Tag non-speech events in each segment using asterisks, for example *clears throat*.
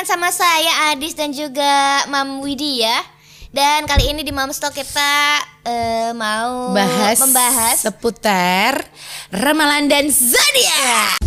barengan sama saya Adis dan juga Mam Widya. Dan kali ini di Mamstock kita eh, mau bahas membahas seputar ramalan dan zodiak.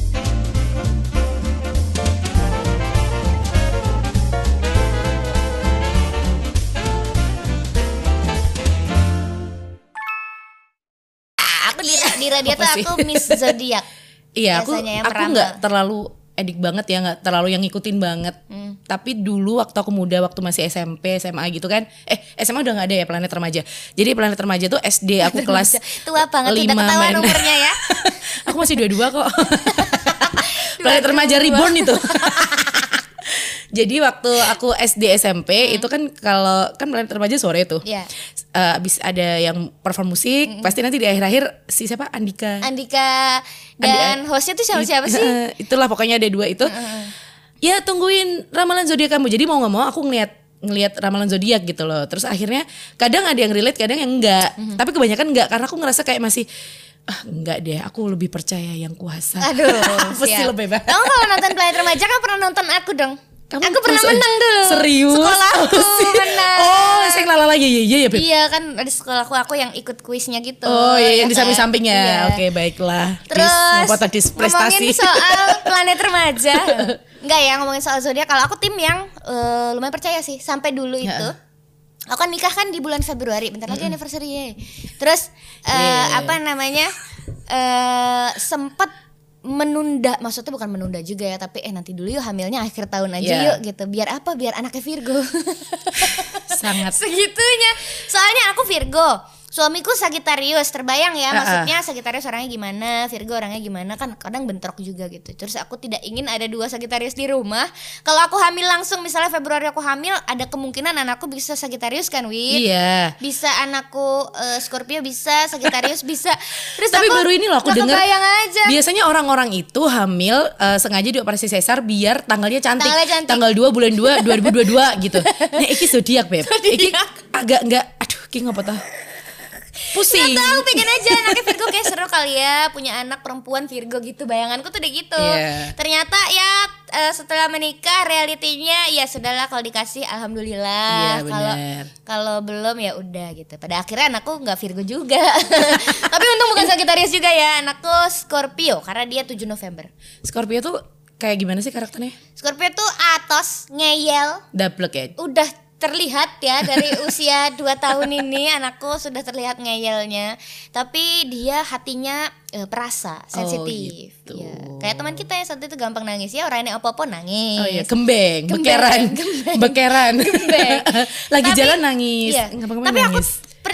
aku di, di radio tuh aku Miss Zodiak. *laughs* Iya, aku aku nggak terlalu edik banget ya, nggak terlalu yang ngikutin banget. Hmm. Tapi dulu waktu aku muda, waktu masih SMP, SMA gitu kan, eh SMA udah nggak ada ya planet remaja. Jadi planet remaja tuh SD *laughs* aku kelas Tua banget lima, ketahuan umurnya ya. *laughs* aku masih dua-dua kok. *laughs* planet remaja reborn itu. Jadi waktu aku SD SMP itu kan kalau kan planet remaja sore tuh. Hmm. Iya. Eh, abis ada yang perform musik, pasti nanti di akhir-akhir si siapa Andika. Andika dan hostnya tuh siapa siapa sih? Eh, itulah pokoknya ada dua itu. Ya tungguin ramalan zodiak kamu. Jadi mau nggak mau aku ngeliat ngelihat ramalan zodiak gitu loh. Terus akhirnya kadang ada yang relate, kadang yang enggak. Mm-hmm. Tapi kebanyakan enggak karena aku ngerasa kayak masih ah enggak deh, aku lebih percaya yang kuasa. Aduh, *laughs* siap. lebih banget? Kamu kalau nonton Planet Remaja kan pernah nonton aku dong. Kamu aku pernah terus- menang dulu. Serius? Sekolahku Oh, sih. menang. Oh, saya lala lagi ya ya ya, Beb. Iya kan ada sekolahku aku yang ikut kuisnya gitu. Oh iya yang ya di kan? samping-samping ya. Iya. Oke, baiklah. Terus dis, dis prestasi. ngomongin soal *laughs* planet remaja. *laughs* Enggak ya ngomongin soal zodiak. Kalau aku tim yang eh, lumayan percaya sih. Sampai dulu itu Ya. aku kan nikah kan di bulan Februari. Bentar lagi anniversary ya. Terus eh, Yeah. apa namanya? eh sempat menunda maksudnya bukan menunda juga ya tapi eh nanti dulu yuk hamilnya akhir tahun aja Yeah. yuk gitu. Biar apa? Biar anaknya Virgo. *laughs* Sangat. segitunya. Soalnya aku Virgo suamiku Sagittarius terbayang ya maksudnya Sagittarius orangnya gimana Virgo orangnya gimana kan kadang bentrok juga gitu terus aku tidak ingin ada dua Sagittarius di rumah kalau aku hamil langsung misalnya Februari aku hamil ada kemungkinan anakku bisa Sagittarius kan Win Iya. bisa anakku eh, Scorpio bisa Sagittarius *laughs* bisa terus Tapi aku baru ini loh aku dengar aja biasanya orang-orang itu hamil eh, sengaja dioperasi sesar biar tanggalnya cantik. Tanggalnya cantik. Tanggal 2 bulan 2 2022 *laughs* gitu. Nah, iki zodiak, Beb. Iki agak enggak aduh, iki ngapa tah? Pusing. Gak tahu pengen aja anaknya Virgo kayak seru kali ya punya anak perempuan Virgo gitu bayanganku tuh udah gitu Iya. ternyata ya eh, setelah menikah realitinya ya sudahlah kalau dikasih alhamdulillah Iya, kalau benar. kalau belum ya udah gitu pada akhirnya anakku nggak Virgo juga *laughs* tapi untung bukan Sagittarius juga ya anakku Scorpio karena dia 7 November Scorpio tuh kayak gimana sih karakternya? Scorpio tuh atos ngeyel Double ya. udah terlihat ya dari *laughs* usia 2 tahun ini anakku sudah terlihat ngeyelnya tapi dia hatinya eh, perasa sensitif gitu. Iya. kayak teman kita yang satu itu gampang nangis ya orangnya apa-apa nangis Oh iya, gembeng, Gembeng, bekeran, gembeng. bekeran. Gembeng. *laughs* Lagi Tapi- jalan nangis. iya. Tapi aku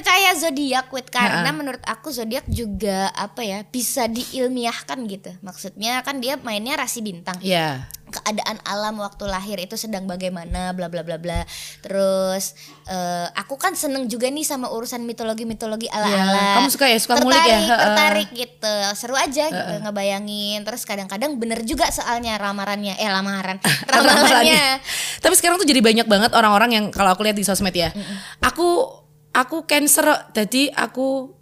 percaya zodiak wit. Karena Ha-ha. menurut aku zodiak juga apa ya bisa diilmiahkan gitu. Maksudnya kan dia mainnya rasi bintang. Iya. keadaan alam waktu lahir itu sedang bagaimana bla bla bla bla. Terus eh, aku kan seneng juga nih sama urusan mitologi mitologi ala ala Iya, kamu suka ya, suka ngulik ya? tertarik tertarik gitu. Seru aja gitu ngebayangin. Terus kadang-kadang bener juga soalnya ramarannya. Eh lamaran. *laughs* Ramalannya. Tapi sekarang tuh jadi banyak banget orang-orang yang kalau aku lihat di sosmed ya. Aku aku cancer jadi aku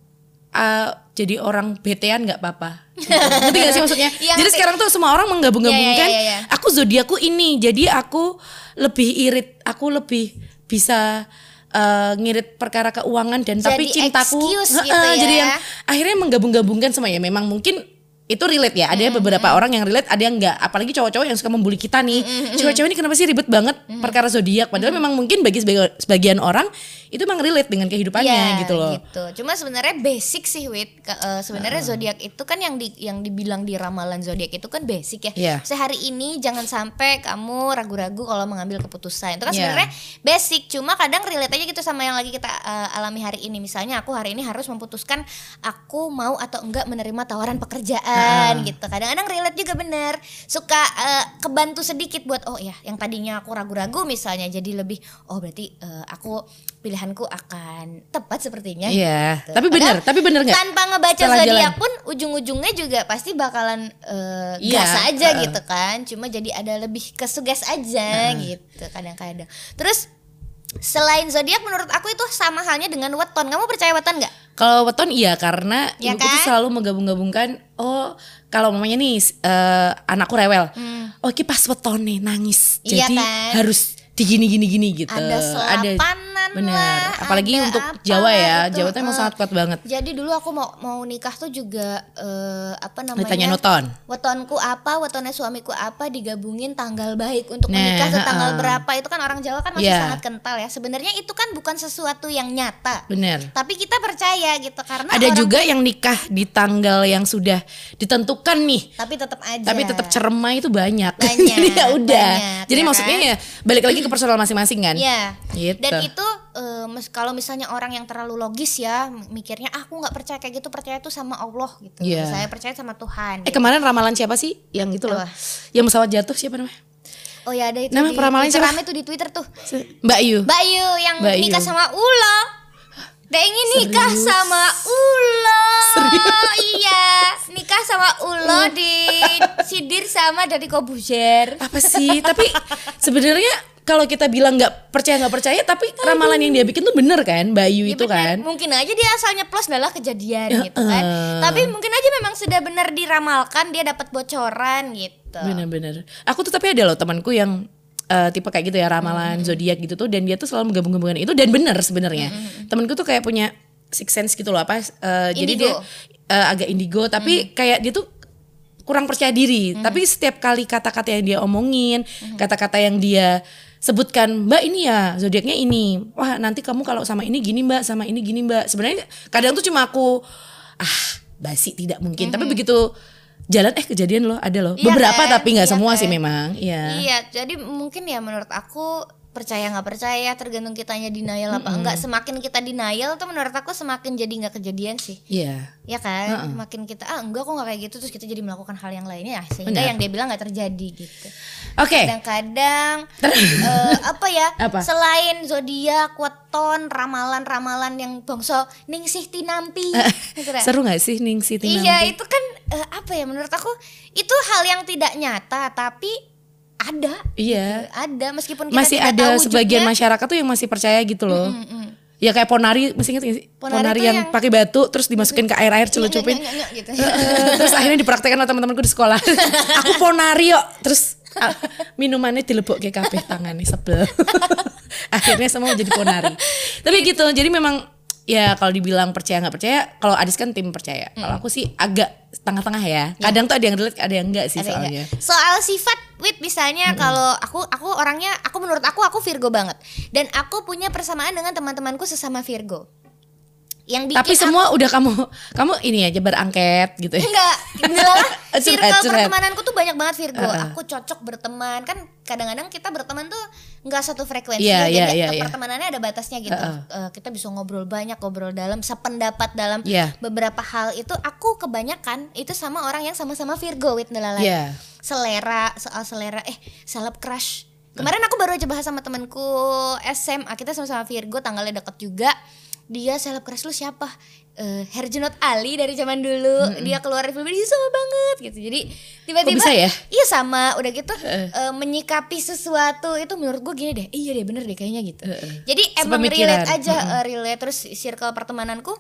uh, jadi orang betean nggak apa-apa. Ngerti gak sih maksudnya? Iya, jadi ngerti. sekarang tuh semua orang menggabung-gabungkan. Iya, iya, iya, iya. Aku zodiakku ini, jadi aku lebih irit, aku lebih bisa uh, ngirit perkara keuangan dan tapi Jadi cintaku excuse gitu ya. jadi yang akhirnya menggabung-gabungkan sama ya memang mungkin itu relate ya ada beberapa orang yang relate ada yang enggak apalagi cowok-cowok yang suka membuli kita nih cewek-cewek ini kenapa sih ribet banget perkara zodiak padahal memang mungkin bagi sebagian, orang itu memang relate dengan kehidupannya Iya, gitu loh gitu. Cuma sebenarnya basic sih, Wit. Eh, sebenarnya zodiak itu kan yang di yang dibilang di ramalan zodiak itu kan basic ya. Iya. Sehari ini jangan sampai kamu ragu-ragu kalau mengambil keputusan. Itu kan Iya. sebenarnya basic. Cuma kadang relate aja gitu sama yang lagi kita eh, alami hari ini. Misalnya aku hari ini harus memutuskan aku mau atau enggak menerima tawaran pekerjaan gitu. Kadang-kadang relate juga bener. Suka eh, kebantu sedikit buat oh ya, yang tadinya aku ragu-ragu misalnya jadi lebih oh berarti eh, aku pilihanku akan tepat sepertinya. Iya, gitu. tapi bener, Padahal tapi bener nggak? Tanpa ngebaca zodiak pun ujung-ujungnya juga pasti bakalan eh, Iya, gas aja heeh. gitu kan. Cuma jadi ada lebih ke suges aja gitu kadang-kadang. Terus selain zodiak menurut aku itu sama halnya dengan weton. Kamu percaya weton nggak? Kalau weton iya karena Ya ibuku tuh kan? selalu menggabung-gabungkan oh kalau mamanya nih eh, anakku rewel. Hmm. oh pas wetone nangis Iya jadi kan? harus digini gini gini gitu Ada selapanan bener lah, apalagi ada untuk apa Jawa ya gitu, Jawa tuh emang eh. sangat kuat banget Jadi dulu aku mau mau nikah tuh juga eh, apa namanya? ditanya nuton Wetonku apa, wetonnya suamiku apa digabungin tanggal baik untuk Nah, menikah tuh tanggal heeh. berapa itu kan orang Jawa kan masih Iya. sangat kental ya. Sebenarnya itu kan bukan sesuatu yang nyata. bener Tapi kita percaya gitu karena ada juga yang nikah di tanggal yang sudah ditentukan nih tapi tetap aja. tapi tetap ceremai itu banyak. *laughs* Banyak, Jadi ya udah. banyak, Jadi ya maksudnya kan? ya balik lagi ke personal masing-masing kan. Iya. Gitu. Dan itu eh, mes- kalau misalnya orang yang terlalu logis ya mikirnya ah, aku nggak percaya kayak gitu percaya itu sama Allah gitu. Iya. Saya percaya sama Tuhan. Eh kemarin ramalan siapa sih yang itu loh? Apa? Yang pesawat jatuh siapa namanya? oh ya ada itu Nama di peramalan Twitter siapa? rame tuh di Twitter tuh. Mbak Yu. Mbak Yu yang Mbak nikah Yu. sama Ulo. Dia ingin nikah Serius? sama Ulo. Iya, nikah sama Ulo di Sidir sama dari Kobuzer. Apa sih? Tapi *laughs* sebenarnya kalau kita bilang nggak percaya nggak percaya, tapi ramalan yang dia bikin tuh bener kan, Mbak Yu Ya itu bener, kan. Mungkin aja dia asalnya plus adalah kejadian gitu kan. eh. Tapi mungkin aja memang sudah benar diramalkan dia dapat bocoran gitu. Bener-bener. Aku tuh tapi ada loh temanku yang eh, tipe kayak gitu ya ramalan zodiak gitu tuh dan dia tuh selalu menggabung-gabungkan itu dan bener sebenarnya. Temanku tuh kayak punya six sense gitu loh apa eh, jadi dia eh, agak indigo tapi kayak dia tuh kurang percaya diri. Tapi setiap kali kata-kata yang dia omongin, kata-kata yang dia sebutkan, Mbak ini ya zodiaknya ini. Wah, nanti kamu kalau sama ini gini, Mbak, sama ini gini, Mbak. Sebenarnya kadang tuh cuma aku ah, basi tidak mungkin. Tapi begitu jalan eh kejadian loh, ada loh. Iya Beberapa kan? tapi nggak Iya semua kan? sih memang. Iya. Iya, jadi mungkin ya menurut aku percaya nggak percaya tergantung kitanya denial apa enggak. Semakin kita denial tuh menurut aku semakin jadi nggak kejadian sih. Iya. Ya kan, makin kita ah enggak kok nggak kayak gitu terus kita jadi melakukan hal yang lainnya ya sehingga Benar. yang dia bilang nggak terjadi gitu. Oke. Kadang-kadang eh, apa ya? *laughs* Apa? Selain zodiak, weton, ramalan-ramalan yang bangsa ningsih tinampi. gitu dah. Seru gak sih Ning Siti Iya, nanti? itu kan eh, apa ya menurut aku itu hal yang tidak nyata tapi ada. Iya. Ada meskipun kita Masih ada tahu sebagian wujudnya. masyarakat tuh yang masih percaya gitu loh. Ya kayak ponari, masih inget gak sih? Ponari Ponari, yang, yang- pakai batu terus dimasukin ke celup-celupin. Nyok, nyok, nyok, gitu. Terus akhirnya dipraktekkan sama teman-temanku di sekolah. *laughs* Aku ponari yuk. Terus minumannya dilebok ke kabeh tangannya sebel. *laughs* akhirnya semua jadi ponari. Tapi gitu. Jadi memang ya kalau dibilang percaya nggak percaya, kalau Adis kan tim percaya. Kalau aku sih agak tengah-tengah ya. Kadang tuh ada yang relate, ada yang enggak sih Ada soalnya. nggak? Soal sifat wit misalnya kalau aku aku orangnya aku menurut aku aku Virgo banget dan aku punya persamaan dengan teman-temanku sesama Virgo. Yang bikin Tapi semua udah kamu kamu ini aja berangket gitu ya. Enggak, Enggak *laughs* lah. Circle pertemananku tuh banyak banget Virgo. Heeh. Aku cocok berteman. Kan kadang-kadang kita berteman tuh nggak satu frekuensi. Iya, ya, iya, jadi iya, iya. pertemanannya ada batasnya gitu. Heeh. Eh, kita bisa ngobrol banyak, ngobrol dalam, sependapat dalam Iya. beberapa hal itu. Aku kebanyakan itu sama orang yang sama-sama Virgo with Nelala. Iya. Selera, soal selera. Eh, seleb crush. Kemarin aku baru aja bahas sama temanku SMA. Kita sama-sama Virgo, tanggalnya deket juga. Dia seleb crush lu siapa? Eh, Herjunot Ali dari zaman dulu. Dia keluar film dia sama banget gitu. Jadi tiba-tiba ya? Iya sama, udah gitu eh, menyikapi sesuatu itu menurut gue gini deh. Iya deh bener deh kayaknya gitu. Jadi emang relate aja, eh, relate terus circle pertemananku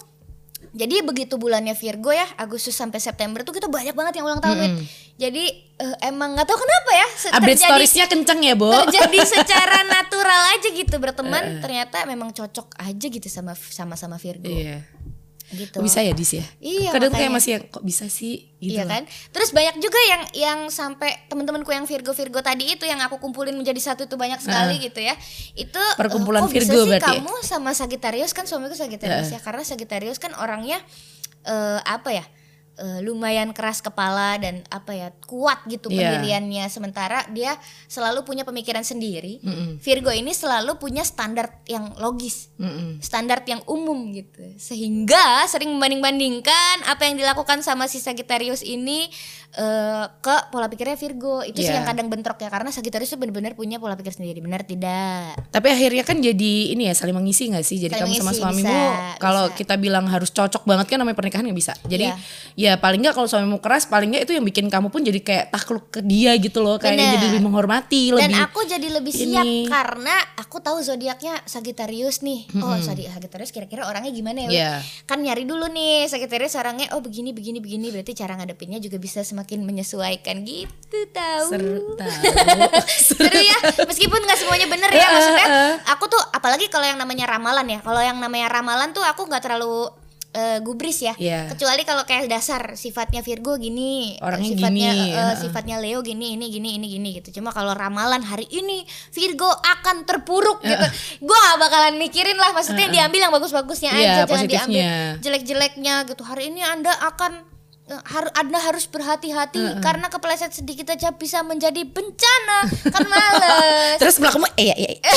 jadi begitu bulannya Virgo ya Agustus sampai September tuh kita banyak banget yang ulang tahun Wit. Jadi eh, emang nggak tahu kenapa ya Update storiesnya kenceng ya, Bo. terjadi secara natural aja gitu berteman *laughs* ternyata memang cocok aja gitu sama sama sama Virgo Iya. Gitu. Kok bisa ya Dis ya? Iya, Kadang kayak masih yang kok bisa sih gitu. Iya loh. kan? Terus banyak juga yang yang sampai teman-temanku yang Virgo Virgo tadi itu yang aku kumpulin menjadi satu itu banyak sekali gitu ya. Itu Perkumpulan bisa Virgo sih berarti ya? kamu sama Sagittarius kan suamiku Sagittarius ya karena Sagittarius kan orangnya eh, apa ya? Eh, lumayan keras kepala dan apa ya kuat gitu Iya. pendiriannya sementara dia selalu punya pemikiran sendiri Virgo ini selalu punya standar yang logis Mm-mm. standar yang umum gitu sehingga sering membanding-bandingkan apa yang dilakukan sama si Sagittarius ini eh, ke pola pikirnya Virgo itu sih Iya. yang kadang bentrok ya karena Sagittarius itu benar-benar punya pola pikir sendiri benar tidak Tapi akhirnya kan jadi ini ya saling mengisi gak sih? Jadi Saling kamu sama mengisi, suamimu bisa, kalau kita bilang harus cocok banget kan namanya pernikahan nggak bisa. Jadi Iya. ya paling nggak kalau suamimu keras paling nggak itu yang bikin kamu pun jadi kayak takluk ke dia gitu loh kayak Bener. jadi lebih menghormati Dan lebih aku jadi lebih siap ini. karena aku tahu zodiaknya Sagittarius nih. Oh, Sagi- Sagittarius kira-kira orangnya gimana ya? Iya. Kan nyari dulu nih Sagittarius orangnya oh begini begini begini berarti cara ngadepinnya juga bisa semakin menyesuaikan gitu tahu. seru tahu *laughs* Seru ya, meskipun nggak semuanya bener ya maksudnya. Aku tuh apalagi kalau yang namanya ramalan ya. Kalau yang namanya ramalan tuh aku nggak terlalu eh, gubris ya. Iya. Kecuali kalau kayak dasar sifatnya Virgo gini, Orangnya sifatnya gini, eh, heeh. sifatnya Leo gini, ini gini, ini gini gitu. Cuma kalau ramalan hari ini Virgo akan terpuruk gitu. Gua gak bakalan mikirin lah, maksudnya diambil yang bagus-bagusnya Iya, aja, jangan diambil jelek-jeleknya gitu. Hari ini Anda akan harus Anda harus berhati-hati karena kepleset sedikit aja bisa menjadi bencana kan males. *laughs* Terus belakangmu iya iya iya. *laughs*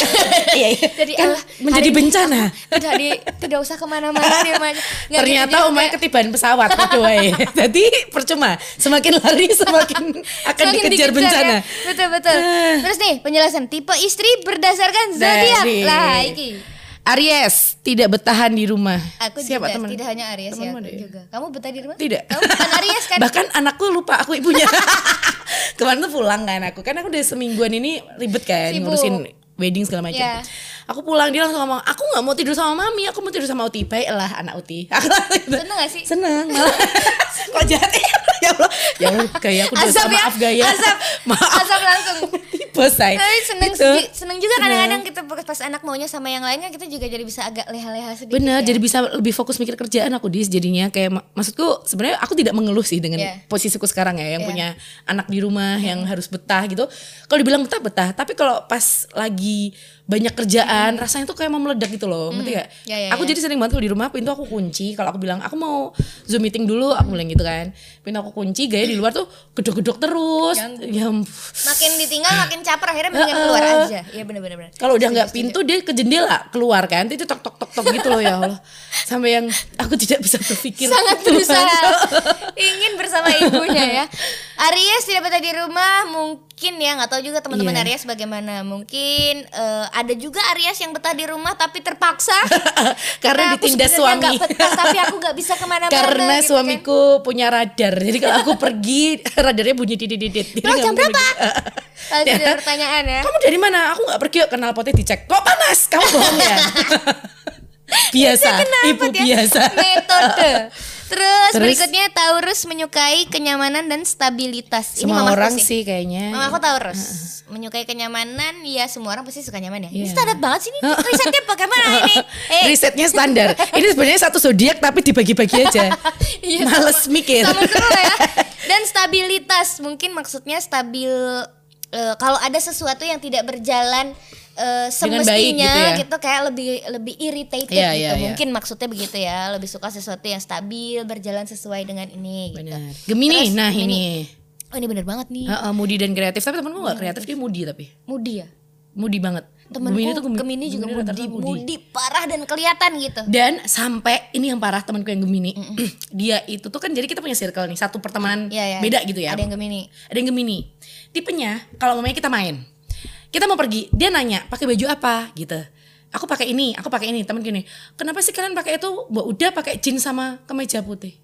Iya, iya. Jadi, Kan alah, menjadi bencana. tidak di tidak usah ke mana-mana di rumah aja. Nggak *laughs* ternyata umumnya ketiban pesawat. Waduh wae. jadi percuma. Semakin lari semakin akan Semakin dikejar dikejar bencana. Ya. betul. Betul terus nih penjelasan. Tipe istri berdasarkan zodiak. Lah iki Aries tidak bertahan di rumah aku siapa juga teman tidak hanya Aries ya aku ada ya? juga kamu betah di rumah Tidak. kamu bukan *laughs* Aries kan Bahkan anakku lupa aku ibunya. *laughs* Kemarin tuh pulang kan aku. Kan aku udah semingguan ini ribet kan Sibuk. ngurusin wedding segala macam. Iya. Aku pulang dia langsung ngomong, "Aku nggak mau tidur sama mami, aku mau tidur sama Uti." Baik lah anak Uti. *laughs* seneng gak sih Seneng malah. Kok jahat ya Allah. Ya Allah, gaya aku udah ya maaf gaya. asap maaf. asap langsung Saya. Tapi seneng Gitu. seneng juga Seneng. kadang-kadang kita pas anak maunya sama yang lainnya kita juga jadi bisa agak leha-leha sedikit Bener, ya. jadi bisa lebih fokus mikir kerjaan aku dis jadinya kayak ma- maksudku sebenarnya aku tidak mengeluh sih dengan Iya. posisiku sekarang ya yang Iya. punya anak di rumah yang harus betah gitu. Kalau dibilang betah betah, tapi kalau pas lagi banyak kerjaan rasanya tuh kayak mau meledak gitu loh, ngerti gak? Iya, iya, aku iya. jadi sering banget kalau di rumah pintu aku kunci. Kalau aku bilang aku mau zoom meeting dulu, aku bilang gitu kan. Pintu aku kunci, gaya di luar tuh gedok-gedok terus. Ya, ampun. makin ditinggal makin caper akhirnya mendingan keluar aja iya bener-bener bener. Kalau udah nggak pintu dia ke jendela keluar kan, itu tok tok tok tok gitu loh ya Allah. Sampai yang aku tidak bisa berpikir. sangat Tuhan. berusaha ingin bersama ibunya ya. Aries tidak betah di rumah mungkin ya nggak tahu juga teman-teman Iya. Aries bagaimana. Mungkin eh, ada juga Aries yang betah di rumah tapi terpaksa *laughs* Karena aku ditindas suami. betah tapi aku nggak bisa ke mana-mana. *laughs* Karena gitu kan. suamiku punya radar. Jadi kalau aku pergi *laughs* radarnya bunyi. Jadi Terus nggak jam mungkin berapa? Ya. ada pertanyaan ya. Kamu dari mana? Aku nggak pergi kok kenal potnya dicek. Kok panas? Kamu bohong ya? biasa, ibu dia? biasa. Metode. Terus, Terus? berikutnya Taurus menyukai kenyamanan dan stabilitas. Ini Semua mamaku orang sih. sih kayaknya. Mama aku Taurus menyukai kenyamanan ya semua orang pasti suka nyaman ya. Ini Iya. standar banget sih ini risetnya bagaimana ini? *laughs* Eh, Risetnya standar. Ini sebenarnya satu zodiak tapi dibagi-bagi aja. *laughs* Iya, Males mikir. sama seru lah ya. *laughs* Dan stabilitas mungkin maksudnya stabil eh, kalau ada sesuatu yang tidak berjalan baik semestinya gitu ya. gitu, kayak lebih lebih irritated Iya, gitu. iya, iya. Mungkin maksudnya begitu ya, lebih suka sesuatu yang stabil, berjalan sesuai dengan ini gitu. Gemini, Terus nah Gemini. ini. Oh, ini bener banget nih. Heeh, moody dan kreatif. Tapi temenku gak kreatif, dia moody tapi. Moody ya. Moody banget. Temenku tuh Gemini, juga rata-rata moody, moody parah dan kelihatan gitu. Dan sampai ini yang parah temanku yang Gemini. *clears throat* dia itu tuh kan jadi kita punya circle nih, satu pertemanan Iya, iya. beda gitu ya. Ada yang Gemini. Ada yang Gemini. Tipenya kalau mamanya kita main. Kita mau pergi, dia nanya, "Pakai baju apa?" gitu. Aku pakai ini, aku pakai ini. Temen gini, "Kenapa sih kalian pakai itu?" Mbak udah pakai jeans sama kemeja putih.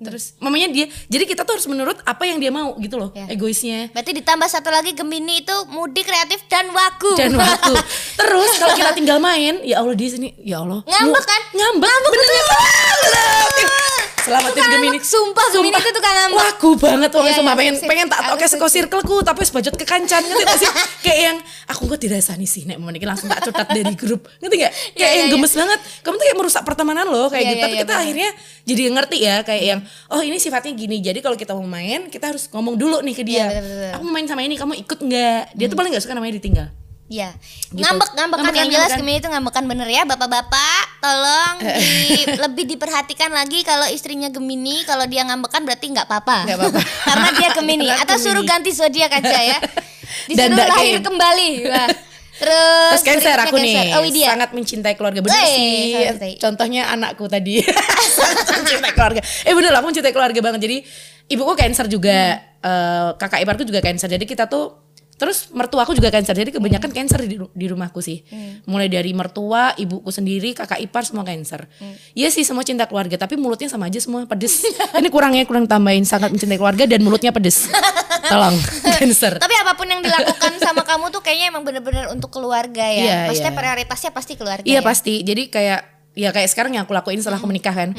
Terus mamanya dia, jadi kita tuh harus menurut apa yang dia mau gitu loh, Ya. egoisnya. Berarti ditambah satu lagi Gemini itu moody, kreatif dan waku. dan waktu. *laughs* Terus kalau kita tinggal main, ya Allah di sini, ya Allah. Ngambek kan? Ngambek. Ngambek bener. *laughs* Selamatin Tukang Gemini. sumpah, Gemini itu tukang ngambek. Wagu banget wong Iya, sumpah iya, pengen pengen tak toke seko circleku tapi wis bajot ke kancan ngerti gak sih? *laughs* Kayak yang aku kok dirasani sih nek momen iki langsung tak cutat dari grup. Ngerti gak? Kayak Iya, yang iya, gemes banget. Kamu tuh kayak merusak pertemanan loh kayak gitu. Tapi kita akhirnya jadi ngerti ya kayak yang oh ini sifatnya gini. Jadi kalau kita mau main kita harus ngomong dulu nih ke dia. Aku mau main sama ini, kamu ikut nggak? Dia tuh paling gak suka namanya ditinggal. Iya. Gitu. Ngambek, ngambekan Ngambekan, yang jelas ngambekan. Gemini itu ngambekan bener ya Bapak-bapak Tolong di, lebih diperhatikan lagi kalau istrinya Gemini Kalau dia ngambekan berarti nggak apa-apa Nggak apa-apa. *laughs* Karena dia Gemini Atau Gemini. suruh ganti zodiak aja ya *laughs* Disuruh Dan lahir kembali Wah. *laughs* Terus, Terus Cancer aku nih. Oh sangat mencintai keluarga bener Wey, sih. Contohnya anakku tadi. mencintai keluarga. Eh bener lah, aku mencintai keluarga banget. Jadi ibuku Cancer juga, Hmm. eh, kakak iparku juga Cancer. Jadi kita tuh Terus mertua aku juga cancer. Jadi kebanyakan cancer di, di rumahku sih. Mulai dari mertua, ibuku sendiri, kakak ipar semua cancer. Iya sih semua cinta keluarga, tapi mulutnya sama aja semua pedes. *laughs* Ini kurangnya kurang tambahin sangat mencintai keluarga dan mulutnya pedes. *laughs* Tolong *laughs* cancer. Tapi apa pun yang dilakukan sama kamu tuh kayaknya emang bener-bener untuk keluarga ya. Iya, Maksudnya iya. prioritasnya pasti keluarga. Iya ya? pasti. Jadi kayak ya kayak sekarang yang aku lakuin setelah aku menikah kan.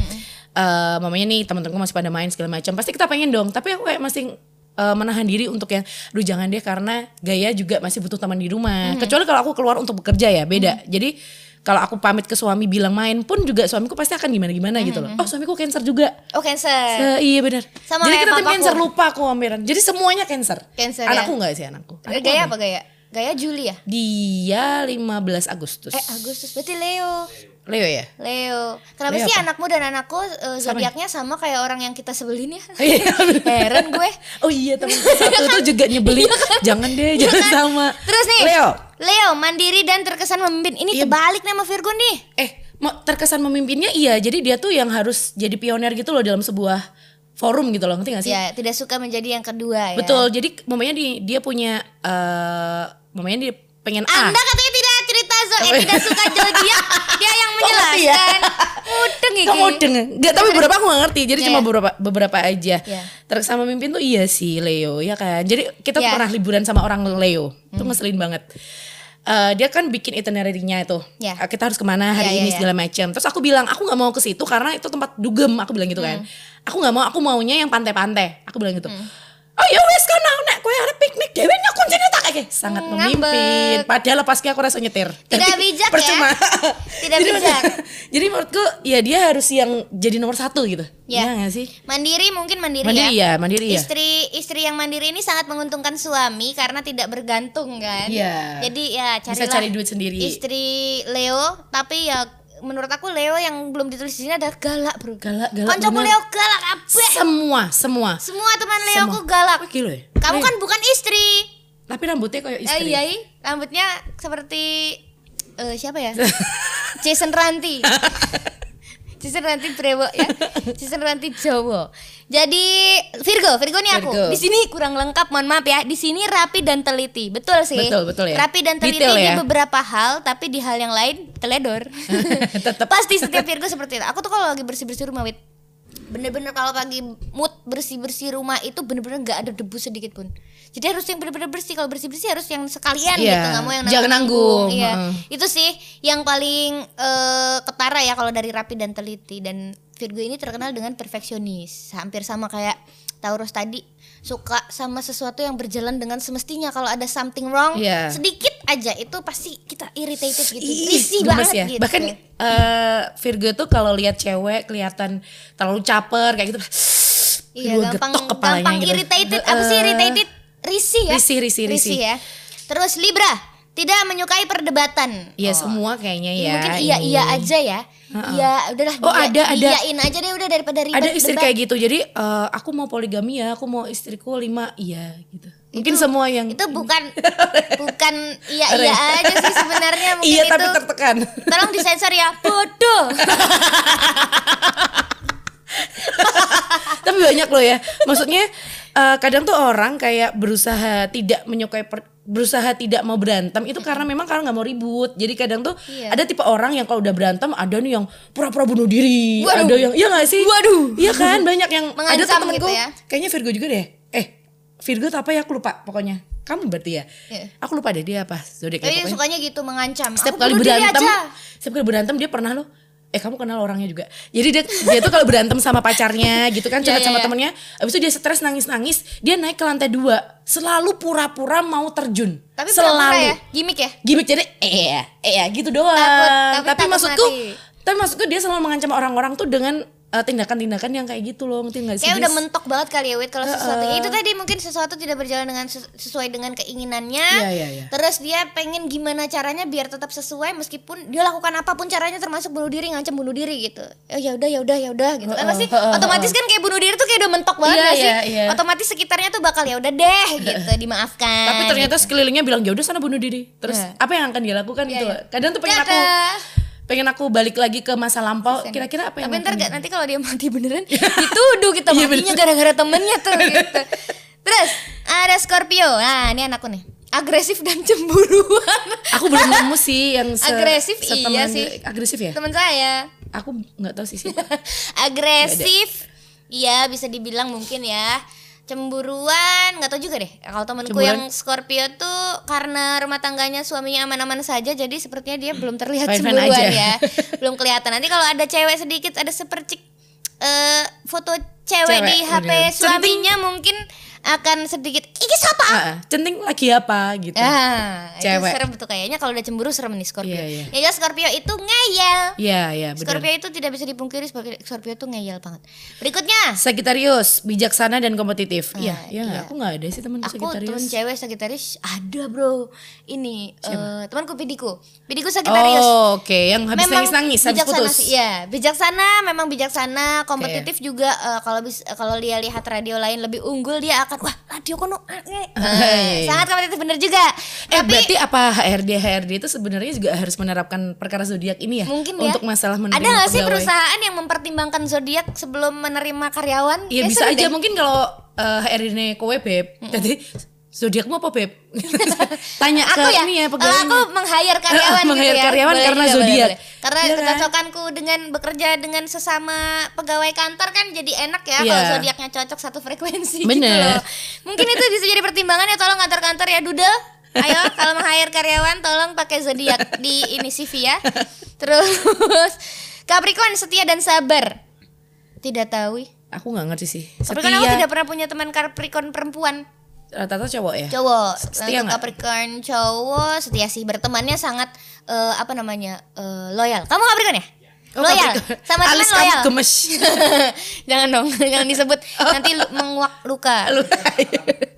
Eh, mamanya nih teman-temanku masih pada main segala macam. Pasti kita pengen dong. Tapi aku kayak masih eh, menahan diri untuk yang, duh jangan deh karena gaya juga masih butuh teman di rumah. Kecuali kalau aku keluar untuk bekerja ya beda. Jadi kalau aku pamit ke suami bilang main pun juga suamiku pasti akan gimana-gimana gitu loh. Oh suamiku cancer juga. Oh cancer. Se- iya benar. Sama Jadi kita tim cancer lupa aku ambiran. Jadi semuanya cancer. Cancer, ya. Anakku enggak sih anakku. Anakku Gaya apa gaya? Gaya Juli ya? Dia 15 Agustus. Eh Agustus berarti Leo. Leo ya? Leo. Kenapa Leo sih apa? anakmu dan anakku uh, zodiaknya sama kayak orang yang kita sebelin ya? Iya, bener. *laughs* Heran gue. *laughs* Oh iya temen satu tuh *laughs* juga nyebelin. Jangan deh, jangan sama. Terus nih. Leo. Leo mandiri dan terkesan memimpin. Ini Iya. terbalik nih sama Virgo nih. Eh, terkesan memimpinnya iya. Jadi dia tuh yang harus jadi pioner gitu loh dalam sebuah forum gitu loh, ngerti gak sih? Ya, tidak suka menjadi yang kedua ya. Betul. Jadi mamanya di, dia punya eh mamanya dia pengen A. Anda katanya tidak cerita zo eh, ya? tidak suka zodiak. Dia yang ngerti ya? menjelaskan. Mudeng iki. Kamu denger? Enggak, tapi beberapa aku gak ngerti. Jadi Iya, cuma iya. beberapa beberapa aja. Iya. Terkesan memimpin tuh iya sih Leo, ya kan. Jadi kita Iya. pernah liburan sama orang Leo. Itu ngeselin banget. Eh, dia kan bikin itinerary-nya itu. Iya. Eh, Kita harus ke mana hari Iya, iya, ini iya. segala macam. Terus aku bilang, aku nggak mau ke situ karena itu tempat dugem. Aku bilang gitu kan. Aku nggak mau, aku maunya yang pantai-pantai. Aku bilang gitu. Oh ya wes kono nek kowe arep piknik dhewe nya kuncine tak kayak sangat memimpin. Padahal pas aku rasa nyetir. Tidak bijak ya. percuma. Tidak *laughs* Jadi bijak. Jadi menurutku ya dia harus yang jadi nomor satu gitu. Ya. Iya gak sih? Mandiri mungkin mandiri, Mandiri ya. ya, mandiri ya. Istri istri yang mandiri ini sangat menguntungkan suami karena tidak bergantung kan. Iya. Jadi ya Bisa carilah cari duit sendiri. Istri Leo, tapi ya menurut aku Leo yang belum ditulis di sini ada galak, Bro. Galak, galak. Bener. Leo galak kabeh. Semua, semua. Semua teman Leo Semua. aku galak. Wah, gila ya. Kamu Eh, kan bukan istri. tapi rambutnya kayak Eh, istri. iya, iya. rambutnya seperti eh, siapa ya? *laughs* Jason Ranti. *laughs* Jason Ranti Brewo ya. *laughs* Jason Ranti Jawa. Jadi Virgo, Virgo nih aku. Virgo. Di sini kurang lengkap, mohon maaf ya. Di sini rapi dan teliti. Betul sih. Betul, betul ya. Rapi dan teliti Detail di ya. beberapa hal, tapi di hal yang lain teledor. *laughs* Pasti setiap Virgo seperti itu. Aku tuh kalau lagi bersih-bersih rumah, Wit. Bener-bener kalau pagi mood bersih-bersih rumah itu bener-bener nggak ada debu sedikit pun. Jadi harus yang bener-bener bersih. Kalau bersih-bersih harus yang sekalian Iya, gitu, nggak mau yang jangan nanggung, Iya. heeh. Itu sih yang paling eh, ketara ya kalau dari rapi dan teliti dan Virgo ini terkenal dengan perfeksionis. Hampir sama kayak Taurus tadi suka sama sesuatu yang berjalan dengan semestinya. Kalau ada something wrong Iya. sedikit aja itu pasti kita irritated gitu. Risih gemes banget ya. gitu. Bahkan eh, Virgo tuh kalau lihat cewek kelihatan terlalu caper kayak gitu. Iya, gampang getok kepalanya gampang gitu. irritated. Apa sih irritated? Risih ya. Risih, risih, risih. ya. Terus Libra, tidak menyukai perdebatan. Iya Oh. semua kayaknya ya. mungkin iya ini. iya aja ya. Iya, udahlah Oh, ada, ada. Iyain aja deh udah daripada ribet. Ada istri debat. kayak gitu. Jadi eh, aku mau poligami ya, aku mau istriku lima, iya gitu. Mungkin semua yang itu bukan *laughs* bukan iya iya aja sih sebenarnya *laughs* mungkin iya itu tapi tertekan. *laughs* tolong disensor ya bodoh tapi banyak loh ya. Maksudnya eh, kadang tuh orang kayak berusaha tidak menyukai per- berusaha tidak mau berantem itu karena memang karena nggak mau ribut. Jadi kadang tuh Iya. ada tipe orang yang kalau udah berantem ada nih yang pura-pura bunuh diri, Waduh. ada yang iya gak sih? Waduh. Iya kan banyak yang ada Mengancam tuh temenku gitu ya. kayaknya Virgo juga deh. Virgo apa ya aku lupa pokoknya. Kamu berarti ya? Iya. Aku lupa deh dia apa tapi pokoknya. sukanya gitu mengancam Setiap Aku kali berantem, setiap kali berantem dia pernah loh. Eh kamu kenal orangnya juga. Jadi dia dia tuh kalau berantem sama pacarnya gitu kan, Iya, curhat iya, sama iya. temennya, habis itu dia stres nangis-nangis, dia naik ke lantai dua, selalu pura-pura mau terjun. tapi selalu. ya gimmick ya Gimik jadi eh ya, eh ya gitu doang. Takut, tapi tapi takut maksudku, mati. tapi maksudku dia selalu mengancam orang-orang tuh dengan eh, tindakan-tindakan yang kayak gitu loh, ngerti nggak sih? Kayak udah mentok banget kali ya Wit kalau sesuatu ya itu tadi mungkin sesuatu tidak berjalan dengan ses- sesuai dengan keinginannya. Iya, iya, iya. Terus dia pengen gimana caranya biar tetap sesuai meskipun dia lakukan apa pun caranya termasuk bunuh diri ngancam bunuh diri gitu. Oh ya udah ya udah ya udah gitu kan Heeh, pasti heeh, otomatis kan kayak bunuh diri tuh kayak udah mentok banget Iya, gak sih? iya, iya. Otomatis sekitarnya tuh bakal ya udah deh gitu dimaafkan. Tapi ternyata sekelilingnya bilang ya udah sana bunuh diri. Terus Iya. apa yang akan dia lakukan gitu. iya. Kadang tuh pengen aku. Pengen aku balik lagi ke masa lampau. Kira-kira apa yang Tapi ntar gak, nanti kalau dia mati beneran *laughs* *laughs* dituduh kita Iya, matinya gara-gara temennya tuh *laughs* gitu. Terus ada Scorpio. Nah, ini anakku nih. agresif dan cemburuan. Aku belum nemu sih yang se Agresif, setemen- iya sih. Agresif ya? Teman saya Aku nggak tahu sih siapa. agresif. Iya, bisa dibilang mungkin ya. Cemburuan, nggak tahu juga deh. Kalau temanku yang Scorpio tuh karena rumah tangganya suaminya aman-aman saja, jadi sepertinya dia belum terlihat Fine-fine cemburuan aja. ya. belum kelihatan. Nanti kalau ada cewek sedikit ada sepercik eh foto cewek, Cewek, di HP bener. suaminya mungkin akan sedikit iki siapa? Ah. centing lagi apa gitu. Ah, Cewek. itu serem tuh kayaknya kalau udah cemburu serem nih Scorpio. Iya, iya. Ya Scorpio itu ngeyel. Iya, iya, benar. Scorpio itu tidak bisa dipungkiri sebagai Scorpio itu ngeyel banget. Berikutnya, Sagittarius, bijaksana dan kompetitif. Iya, Ah, iya, nggak? iya. aku nggak ada sih teman aku temen cewek Sagittarius ada bro. Ini eh, temanku Pidiku. Pidiku Sagittarius. Oh, oke, yang habis nangis-nangis, habis bijaksana putus. iya. Bijaksana, memang bijaksana, kompetitif juga eh, kalau eh, kalau dia lihat radio lain lebih unggul dia akan wah radio kono *laughs* ah, eh." iya. sangat kompetitif bener juga. Eh, Tapi berarti apa HRD HRD itu sebenarnya juga harus menerapkan perkara zodiak ini ya? mungkin ya. Untuk masalah menerima Ada nggak sih perusahaan yang mempertimbangkan zodiak sebelum menerima karyawan? Iya Kayak bisa aja deh. mungkin kalau eh, HRD kowe beb. Jadi zodiakmu apa beb? *laughs* Tanya ke aku ya, ini ya kalau pegawainya. aku meng-hire *laughs* karyawan Meng-hire gitu ya. karyawan Boleh karena zodiak. Karena kan? kecocokanku dengan bekerja dengan sesama pegawai kantor kan jadi enak ya Iya. kalau zodiaknya cocok satu frekuensi gitu Bener. loh. Mungkin itu bisa jadi pertimbangan ya tolong kantor-kantor ya Doodle. Ayo kalau meng-hire karyawan tolong pakai zodiak di ini CV ya. Terus *laughs* Capricorn setia dan sabar. Tidak tahu. Aku nggak ngerti sih. Capricorn aku Setia tidak pernah punya teman Capricorn perempuan. Rata-rata cowok ya? cowok. Setia Untuk nggak? Capricorn cowok setia sih. Bertemannya sangat eh, apa namanya eh, loyal. Kamu Capricorn ya? Oh, loyal. Capricorn. sama teman Alis kamu loyal. gemes. *laughs* jangan dong *laughs* jangan disebut. Nanti lu- menguak luka. *laughs* Lu-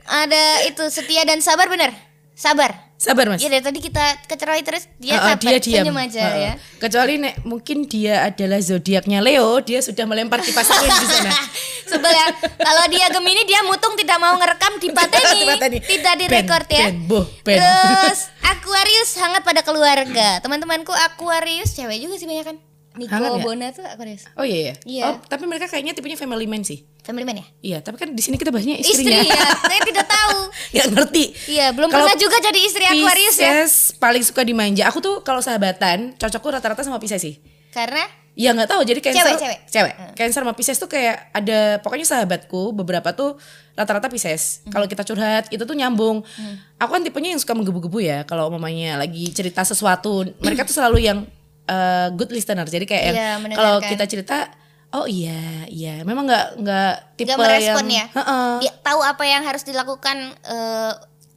ada itu setia dan sabar bener? Sabar Sabar mas. ya dari tadi kita kecerai terus dia Heeh, sabar dia diam. senyum aja Heeh. ya Kecuali nek mungkin dia adalah zodiaknya Leo, dia sudah melempar kipas angin di sana. *laughs* sebel ya kalau dia Gemini dia mutung tidak mau ngerekam *laughs* di pateni tidak direkord Ben, ya ben, boh, ben. terus Aquarius hangat pada keluarga teman-temanku Aquarius cewek juga sih banyak kan Nico Hangat ya? Bona tuh Aquarius Oh iya iya. Iya. Oh, tapi mereka kayaknya tipenya family man sih. Family man ya Iya, tapi kan di sini kita bahasnya istri istrinya. ya *laughs* saya tidak tahu ya ngerti. iya belum Kalau pernah juga jadi istri Aquarius ya Pisces paling suka dimanja. Aku tuh kalau sahabatan cocokku rata-rata sama Pisces sih. karena Ya nggak tahu jadi Cancer Cewek, cewek. cewek. Cancer sama Pisces tuh kayak ada pokoknya sahabatku beberapa tuh rata-rata Pisces. Hmm. Kalau kita curhat itu tuh nyambung. Aku kan tipenya yang suka menggebu-gebu ya kalau mamanya lagi cerita sesuatu, mereka tuh selalu yang uh, good listener. Jadi kayak yang Iya, kalau kita cerita oh iya iya. Memang nggak nggak tipe nggak merespon yang ya? Heeh. dia tahu apa yang harus dilakukan eh,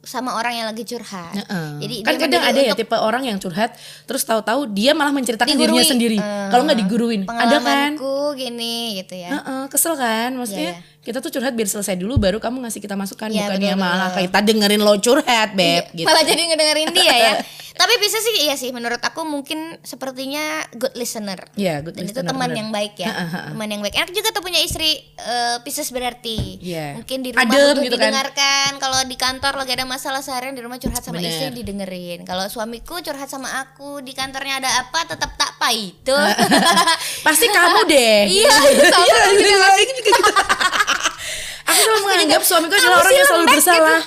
sama orang yang lagi curhat. Heeh. jadi kan kadang ada ya tipe orang yang curhat terus tahu-tahu dia malah menceritakan dirinya digurui. sendiri. Eh, kalau nggak diguruin. Ada kan? Gini gitu ya. Heeh, kesel kan? Maksudnya Iya, kita tuh curhat biar selesai dulu baru kamu ngasih kita masukan Iya, bukannya betul, malah betul. kita dengerin lo curhat beb Iya, gitu malah jadi ngedengerin dia ya *laughs* tapi bisa sih iya sih menurut aku mungkin sepertinya good listener Iya, good dan itu listener, teman bener. yang baik ya teman yang baik enak juga tuh punya istri eh, Pisces berarti Iya. mungkin di rumah Adem gitu kan. didengarkan kalau di kantor lagi ada masalah seharian di rumah curhat sama Bener. istri didengerin kalau suamiku curhat sama aku di kantornya ada apa tetap tak itu *laughs* pasti kamu deh iya sama *laughs* Iya, iya, juga gitu. Aku selalu menganggap suamiku adalah Kamu orang yang selalu lembek bersalah.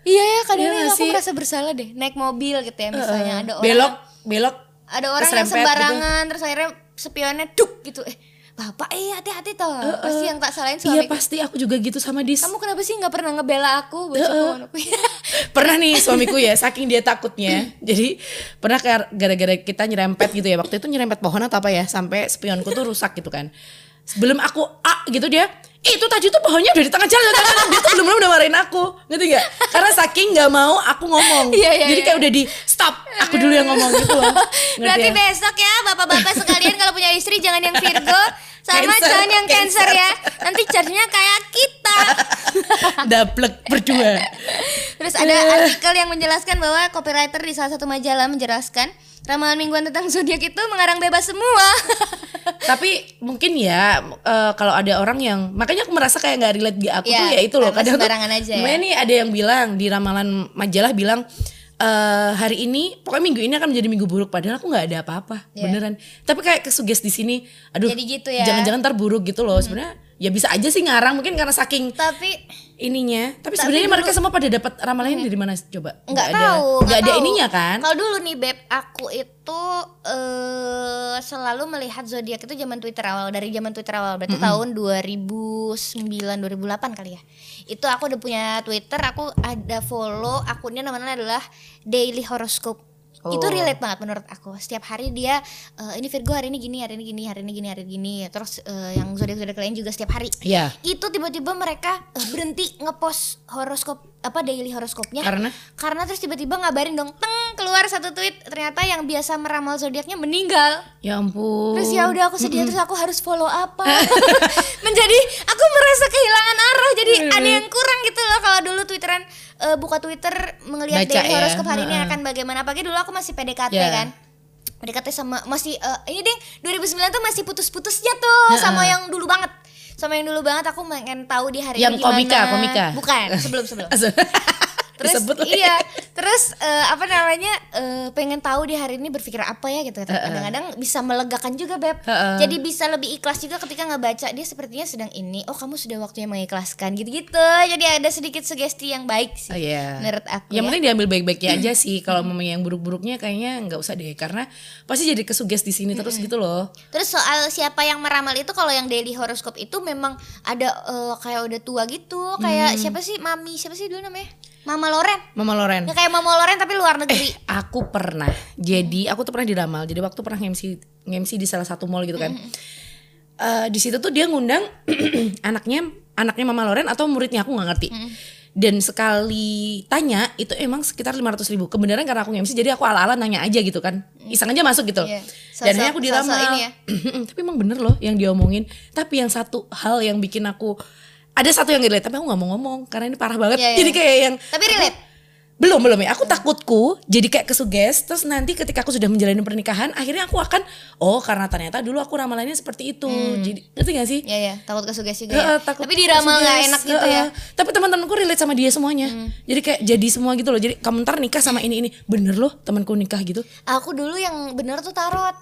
Iya ya kadang Iya aku sih? merasa bersalah deh. Naik mobil gitu ya misalnya ada orang belok belok ada orang yang gitu. sembarangan terus akhirnya spionnya duk gitu. Eh bapak eh hati-hati toh. Pasti yang tak salahin iya suami pasti aku juga gitu sama dis. Kamu kenapa sih nggak pernah ngebela aku *laughs* pernah nih suamiku ya saking dia takutnya. Jadi pernah gara-gara kita nyerempet gitu ya waktu itu nyerempet pohon atau apa ya sampai spionku tuh rusak gitu kan. Sebelum aku ah gitu dia "Ih, itu tadi tuh pohonnya udah di tengah jalan, tengah jalan." dia tuh belum belum udah marahin aku. Ngerti gak karena saking nggak mau aku ngomong. Iya, iya, jadi kayak udah di stop aku dulu yang ngomong gitu loh. Berarti ya? besok ya bapak-bapak sekalian kalau punya istri jangan yang Virgo sama Cancer, jangan yang Cancer Cancer. ya. Nanti jadinya kayak kita. Daplek berdua. Terus ada artikel yang menjelaskan bahwa copywriter di salah satu majalah menjelaskan ramalan mingguan tentang zodiak itu mengarang bebas semua. *laughs* tapi mungkin ya eh, kalau ada orang yang makanya aku merasa kayak nggak relate di aku Iya, tuh ya itu loh karena kadang tuh sembarangan aja ya. nih ada yang bilang di ramalan majalah bilang eh hari ini pokoknya minggu ini akan menjadi minggu buruk padahal aku nggak ada apa-apa Iya. beneran tapi kayak kesuges di sini aduh Jadi gitu ya. jangan-jangan ntar buruk gitu loh sebenarnya ya bisa aja sih ngarang mungkin karena saking Tapi ininya. Tapi, sebenarnya mereka semua pada dapat ramalannya dari mana coba? nggak ada, tahu nggak ada tahu. ininya kan? kalau dulu nih beb aku itu eh selalu melihat zodiak itu zaman Twitter awal dari zaman Twitter awal berarti tahun 2009 2008 kali ya itu aku udah punya Twitter aku ada follow akunnya namanya adalah Daily Horoscope itu Oh. relate banget menurut aku. Setiap hari dia eh, ini Virgo hari ini gini hari ini gini hari ini gini hari ini gini. Terus eh, yang zodiak zodiak lain juga setiap hari. Iya. itu tiba-tiba mereka eh, berhenti ngepost horoskop apa daily horoskopnya. Karena? karena terus tiba-tiba ngabarin dong teng keluar satu tweet. Ternyata yang biasa meramal zodiaknya meninggal. Ya ampun. terus ya udah aku sedih terus aku harus follow apa? *laughs* Menjadi aku merasa kehilangan arah. Jadi ada yang kurang gitu loh kalau dulu twitteran eh, buka twitter melihat Baca daily ya, horoskop hari ini akan bagaimana. Pagi dulu aku masih PDKT Ya. kan. PDKT sama masih eh, ini deh 2009 tuh masih putus-putusnya tuh sama yang dulu banget. Sama yang dulu banget aku pengen tahu di hari Yang ini gimana. Komika, komika. bukan sebelum. Sebelum *laughs* terus Disebut lagi. iya terus eh, apa namanya eh, pengen tahu di hari ini berpikir apa ya gitu kadang-kadang bisa melegakan juga beb Heeh. jadi bisa lebih ikhlas juga ketika ngebaca dia sepertinya sedang ini oh kamu sudah waktunya mengikhlaskan gitu-gitu jadi ada sedikit sugesti yang baik sih Oh, iya. menurut aku Yang ya. penting diambil baik-baiknya aja *clears throat* sih. Kalau memang yang buruk-buruknya kayaknya nggak usah deh, karena pasti jadi kesuges di sini terus gitu loh. Terus soal siapa yang meramal itu kalau yang daily horoscope itu memang ada eh, kayak udah tua gitu, kayak Hmm. siapa sih Mami, siapa sih dulu namanya? Mama Loren. Mama Loren. Ya kayak Mama Loren tapi luar negeri. Aku pernah. Jadi aku tuh pernah diramal. Jadi waktu pernah MC MC di salah satu mall gitu kan. Eh, di situ tuh dia ngundang *clears throat* anaknya anaknya Mama Loren atau muridnya aku nggak ngerti. Dan sekali tanya itu emang sekitar 500 ribu. Kebenaran karena aku MC jadi aku ala-ala nanya aja gitu kan. Iseng aja masuk gitu. Iya. Dan akhirnya aku diramal. ini ya. *clears throat* tapi emang bener loh yang diomongin. Tapi yang satu hal yang bikin aku ada satu yang relate tapi aku nggak mau ngomong karena ini parah banget. Iya, iya. Jadi kayak yang Tapi relate. belum belum ya aku takutku jadi kayak kesuges terus nanti ketika aku sudah menjalani pernikahan akhirnya aku akan oh karena ternyata dulu aku ramalannya seperti itu jadi ngerti gak sih Ya ya, takut kesugesti juga. Heeh, ya. takut Tapi diramal nggak kesuges. enak gitu ya. Tapi teman-temanku relate sama dia semuanya jadi kayak jadi semua gitu loh jadi kamu ntar nikah sama ini ini bener loh temanku nikah gitu Aku dulu yang bener tuh tarot.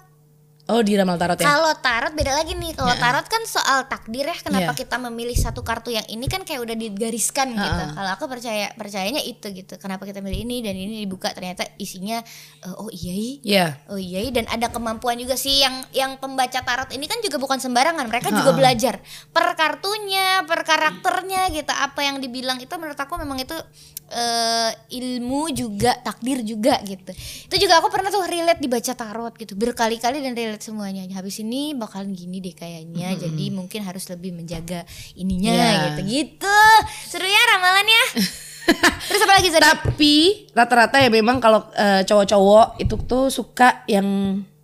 Oh di ramal tarot ya Kalau tarot beda lagi nih. Kalau tarot kan soal takdir ya. Kenapa Iya. kita memilih satu kartu yang ini kan kayak udah digariskan gitu. Kalau aku percaya percayanya itu gitu. Kenapa kita milih ini dan ini dibuka ternyata isinya eh, oh iya iya. ya Oh iya dan ada kemampuan juga sih yang yang pembaca tarot ini kan juga bukan sembarangan. Mereka juga belajar per kartunya, per karakternya gitu. Apa yang dibilang itu menurut aku memang itu eh, ilmu juga, takdir juga gitu. Itu juga aku pernah tuh relate dibaca tarot gitu. Berkali-kali dan relate semuanya. Habis ini bakalan gini deh kayaknya. Jadi mungkin harus lebih menjaga ininya Iya. gitu-gitu. Seru ya ramalannya. *laughs* Terus apa lagi Zodi? tapi rata-rata ya memang kalau eh, cowok-cowok itu tuh suka yang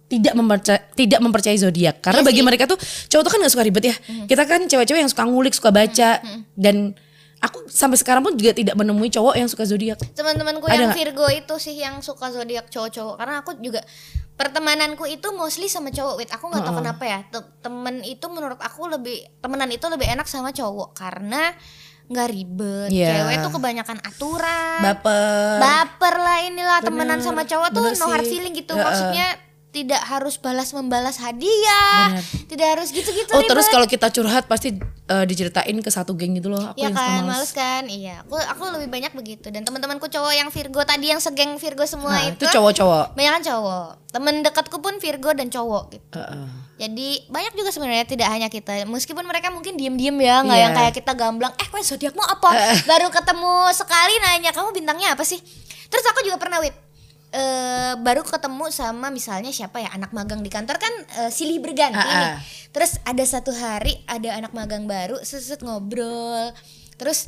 tidak mempercaya tidak mempercayai zodiak karena Iya bagi sih. Mereka tuh cowok tuh kan gak suka ribet ya kita kan cewek-cewek yang suka ngulik suka baca dan aku sampai sekarang pun juga tidak menemui cowok yang suka zodiak. Teman-temanku yang? Virgo itu sih yang suka zodiak cowok-cowok. Karena aku juga pertemananku itu mostly sama cowok wait aku nggak tahu kenapa ya. Te- temen itu menurut aku lebih temenan itu lebih enak sama cowok. Karena nggak ribet. Iya. cewek tuh kebanyakan aturan. Baper. Baper lah inilah temenan Bener, sama cowok tuh no hard feeling gitu. Heeh. maksudnya tidak harus balas membalas hadiah Bener. tidak harus gitu-gitu oh terus ribet. kalau kita curhat pasti eh, diceritain ke satu geng gitu loh aku Ya kan, males. males kan? Iya, aku aku lebih banyak begitu. Dan teman-temanku cowok yang Virgo tadi yang segeng Virgo semua Nah, itu, itu cowok-cowok banyak kan cowok. Temen dekatku pun Virgo dan cowok gitu. Heeh. Jadi banyak juga sebenarnya tidak hanya kita. Meskipun mereka mungkin diem-diem ya, nggak Iya. yang kayak kita gamblang. Eh, kau zodiakmu apa? Baru ketemu sekali nanya kamu bintangnya apa sih? Terus aku juga pernah wit. Eh, baru ketemu sama misalnya siapa ya anak magang di kantor kan eh, silih berganti Ah, nih. ah. Terus ada satu hari ada anak magang baru seset ngobrol. Terus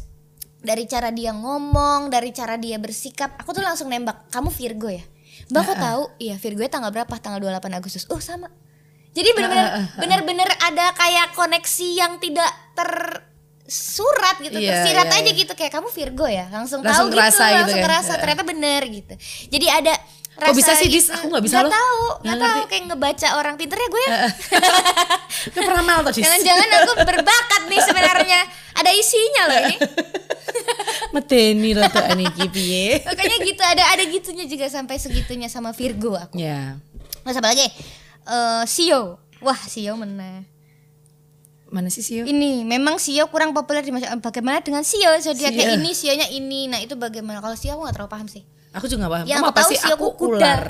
dari cara dia ngomong, dari cara dia bersikap, aku tuh langsung nembak, "Kamu Virgo ya?" Mbak kok tahu? Iya, Virgo tanggal berapa? Tanggal 28 Agustus. Oh, sama. Jadi benar-benar benar-benar ada kayak koneksi yang tidak tersurat gitu, Iya, tersirat iya, aja iya. gitu kayak kamu Virgo ya, langsung, Langsung tahu gitu, gitu langsung kan. kerasa Heeh. ternyata bener gitu. Jadi ada Kok bisa sih, Dis? gitu. Aku nggak bisa Nggak loh. tahu, Nggak tahu kayak ngebaca orang pinter ya gue ya. Itu *laughs* pernah mal tuh Dis. Jangan-jangan aku berbakat nih sebenarnya. Ada isinya loh ini. *laughs* Meteni lo tuh Aniki piye. Makanya gitu ada ada gitunya juga sampai segitunya sama Virgo aku. Ya. Terus apa lagi? Eh Sio. Wah, Sio menang. Mana sih Sio? Ini memang Sio kurang populer di masyarakat. Bagaimana dengan Sio? Zodiaknya Sio. ini, Sionya ini. Nah, itu bagaimana? Kalau Sio aku gak terlalu paham sih. Aku juga gak paham. Yang Kamu apa tahu sih? Sio Aku kuda. ular.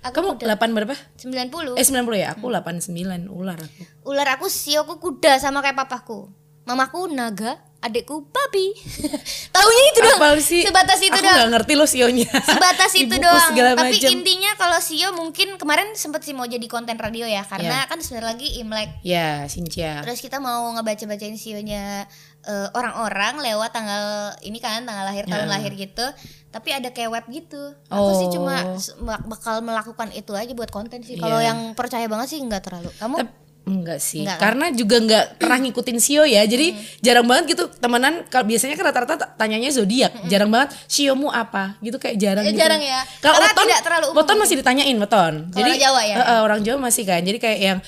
Aku Kamu kuda. 8 berapa? 90. Eh 90 ya? Aku 89 ular aku. Ular aku Sio aku kuda sama kayak papaku. Mamaku naga, adikku babi. *laughs* Taunya itu doang. Apa sih? Sebatas itu aku doang. gak ngerti loh Sionya. sebatas *laughs* itu doang. Tapi macam. intinya kalau Sio mungkin kemarin sempet sih mau jadi konten radio ya karena kan sebentar lagi Imlek. Ya, Sincia. Terus kita mau ngebaca-bacain sionya eh, orang-orang lewat tanggal ini kan tanggal lahir tahun Ya. lahir gitu. Tapi ada kayak web gitu. Aku sih Oh. cuma s- bak- bakal melakukan itu aja buat konten sih. Kalau Iya. yang percaya banget sih nggak terlalu. Kamu Tep- Enggak sih, Enggak kan? karena juga enggak pernah ngikutin Sio ya. Jadi jarang banget gitu temenan. Kalau biasanya kan rata-rata tanyanya zodiak, jarang banget Siomu apa gitu kayak jarang. Eh, gitu. jarang ya. Kalau weton, tidak terlalu umum weton masih ditanyain weton. Jadi orang Jawa ya? eh, orang Jawa masih kan. Jadi kayak yang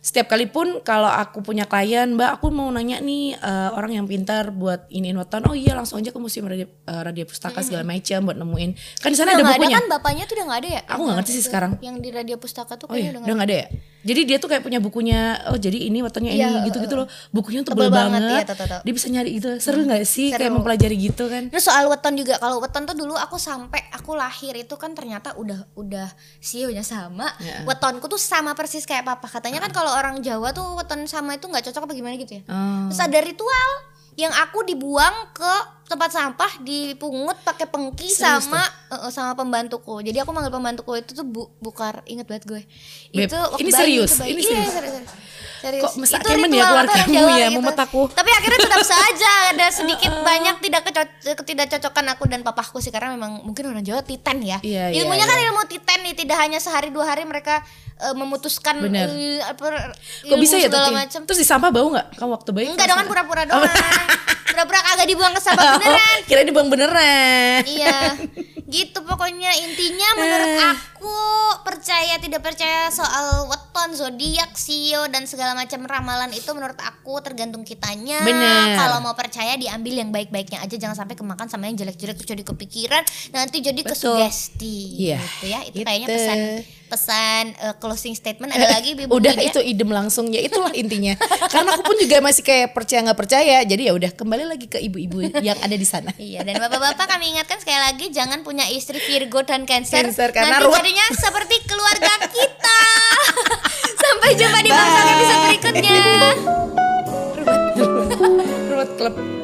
setiap kali pun kalau aku punya klien, Mbak, aku mau nanya nih eh, orang yang pintar buat iniin weton. Oh iya, langsung aja ke museum radio, eh, radio pustaka segala macam buat nemuin. Kan di sana ada bukunya. kan bapaknya tuh udah nggak ada ya? Aku nggak ngerti sih sekarang. Yang di radio pustaka tuh Oh iya, udah udah nggak nggak ada ya? Jadi dia tuh kayak punya bukunya, oh jadi ini wetonnya ini Iya, gitu-gitu loh. Bukunya Tebel tebel, banget, banget. iya, tahu, tahu, tahu. Dia bisa nyari itu. Seru nggak sih kayak mempelajari gitu kan? Terus soal weton juga kalau weton tuh dulu aku sampai aku lahir itu kan ternyata udah udah sionya sama. Ya. Wetonku tuh sama persis kayak papa. Katanya kan kalau orang Jawa tuh weton sama itu nggak cocok apa gimana gitu ya. Oh. Terus ada ritual yang aku dibuang ke tempat sampah dipungut pakai pengki Serius sama eh, sama pembantuku. Jadi aku manggil pembantuku itu tuh bu, bukar inget banget gue. Beb, itu waktu ini bayi, serius? itu bayi. Ini Iya, serius? serius, serius. Serius. Kok Itu kemen ya keluargamu Jawa ya, gitu. mumet aku. Tapi akhirnya tetap *laughs* saja ada sedikit banyak tidak ketidakcocokan aku dan papaku sih karena memang mungkin orang Jawa titan ya. Iya, iya, Ilmunya kan iya. ilmu titan nih, tidak hanya sehari dua hari mereka eh, memutuskan Bener. eh, apa Kok bisa ya segala macam. Terus di sampah bau nggak? Kamu waktu bayi? Enggak dong kan pura-pura doang. *laughs* Pura-pura kagak dibuang ke sampah *laughs* beneran. Kira dibuang beneran. Iya, gitu pokoknya intinya menurut Eh. Aku percaya tidak percaya soal weton, zodiak, sio dan segala macam ramalan itu menurut aku tergantung kitanya. Bener. Kalau mau percaya diambil yang baik-baiknya aja, jangan sampai kemakan sama yang jelek-jelek terus jadi kepikiran, nanti jadi Betul. kesugesti. Iya, Gitu ya. Itu gitu. kayaknya pesan pesan eh, closing statement ada lagi Bibu udah Widya? itu idem langsung ya itulah intinya karena aku pun juga masih kayak percaya nggak percaya jadi ya udah kembali lagi ke ibu-ibu yang ada di sana Iya dan bapak-bapak kami ingatkan sekali lagi jangan punya istri Virgo dan Cancer, Cancer, karena nanti ruwet. Seperti keluarga kita. *laughs* Sampai jumpa di bangsa episode berikutnya. *laughs* Ruwet. Ruwet klub.